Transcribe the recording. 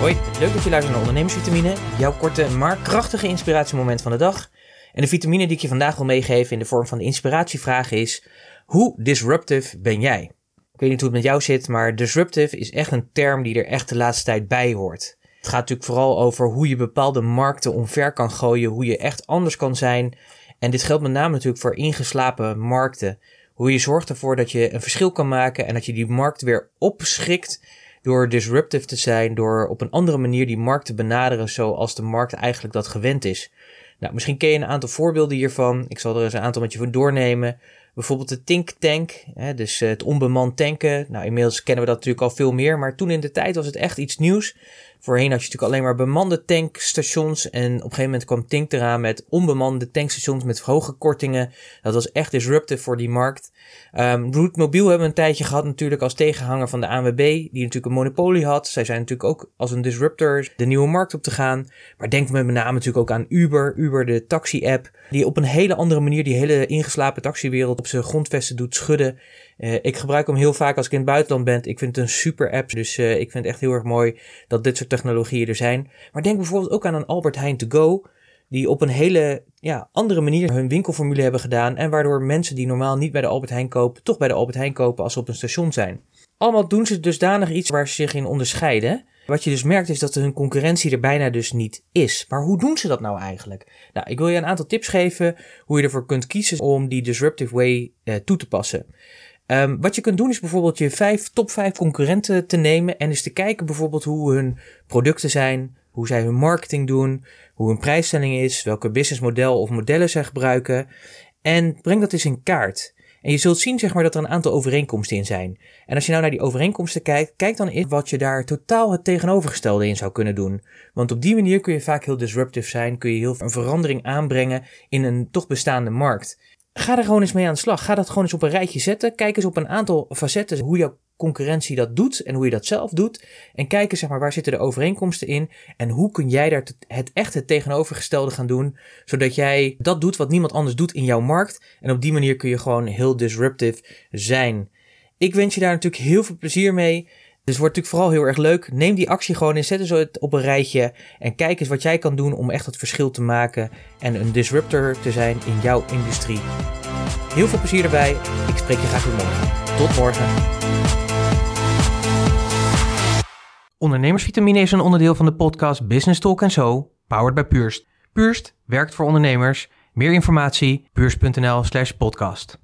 Hoi, leuk dat je luistert naar Ondernemersvitamine, jouw korte maar krachtige inspiratiemoment van de dag. En de vitamine die ik je vandaag wil meegeven in de vorm van de inspiratievraag is: hoe disruptive ben jij? Ik weet niet hoe het met jou zit, maar disruptive is echt een term die er echt de laatste tijd bij hoort. Het gaat natuurlijk vooral over hoe je bepaalde markten omver kan gooien, hoe je echt anders kan zijn. En dit geldt met name natuurlijk voor ingeslapen markten. Hoe je zorgt ervoor dat je een verschil kan maken en dat je die markt weer opschikt door disruptive te zijn, door op een andere manier die markt te benaderen zoals de markt eigenlijk dat gewend is. Nou, misschien ken je een aantal voorbeelden hiervan. Ik zal er eens een aantal met je voor doornemen. Bijvoorbeeld de Think Tank, hè, dus eh, het onbemand tanken. Nou, inmiddels kennen we dat natuurlijk al veel meer, maar toen in de tijd was het echt iets nieuws. Voorheen had je natuurlijk alleen maar bemande tankstations. En op een gegeven moment kwam Tink eraan met onbemande tankstations met hoge kortingen. Dat was echt disruptive voor die markt. Um, hebben we een tijdje gehad natuurlijk als tegenhanger van de ANWB. Die natuurlijk een monopolie had. Zij zijn natuurlijk ook als een disruptor de nieuwe markt op te gaan. Maar denk met name natuurlijk ook aan Uber. Uber, de taxi-app. Die op een hele andere manier die hele ingeslapen taxiwereld op grondvesten doet schudden. Uh, ik gebruik hem heel vaak als ik in het buitenland ben. Ik vind het een super app. Dus uh, ik vind het echt heel erg mooi dat dit soort technologieën er zijn. Maar denk bijvoorbeeld ook aan een Albert Heijn to go. Die op een hele ja, andere manier hun winkelformule hebben gedaan. En waardoor mensen die normaal niet bij de Albert Heijn kopen, toch bij de Albert Heijn kopen als ze op een station zijn. Allemaal doen ze dusdanig iets waar ze zich in onderscheiden. Wat je dus merkt is dat hun concurrentie er bijna dus niet is. Maar hoe doen ze dat nou eigenlijk? Nou, ik wil je een aantal tips geven hoe je ervoor kunt kiezen om die disruptive way eh, toe te passen. Um, wat je kunt doen is bijvoorbeeld je vijf, top 5 concurrenten te nemen en eens te kijken bijvoorbeeld hoe hun producten zijn, hoe zij hun marketing doen, hoe hun prijsstelling is, welke businessmodel of modellen zij gebruiken. En breng dat eens in kaart. En je zult zien zeg maar, dat er een aantal overeenkomsten in zijn. En als je nou naar die overeenkomsten kijkt, kijk dan eens wat je daar totaal het tegenovergestelde in zou kunnen doen. Want op die manier kun je vaak heel disruptive zijn, kun je heel een verandering aanbrengen in een toch bestaande markt. Ga er gewoon eens mee aan de slag. Ga dat gewoon eens op een rijtje zetten. Kijk eens op een aantal facetten hoe jouw concurrentie dat doet en hoe je dat zelf doet. En kijk eens zeg maar, waar zitten de overeenkomsten in en hoe kun jij daar het echt het tegenovergestelde gaan doen, zodat jij dat doet wat niemand anders doet in jouw markt. En op die manier kun je gewoon heel disruptive zijn. Ik wens je daar natuurlijk heel veel plezier mee. Dus het wordt natuurlijk vooral heel erg leuk. Neem die actie gewoon en zet het op een rijtje. En kijk eens wat jij kan doen om echt het verschil te maken. En een disruptor te zijn in jouw industrie. Heel veel plezier erbij. Ik spreek je graag weer morgen. Tot morgen. Ondernemersvitamine is een onderdeel van de podcast Business Talk So, powered by Purst. Purst werkt voor ondernemers. Meer informatie, purst.nl slash podcast.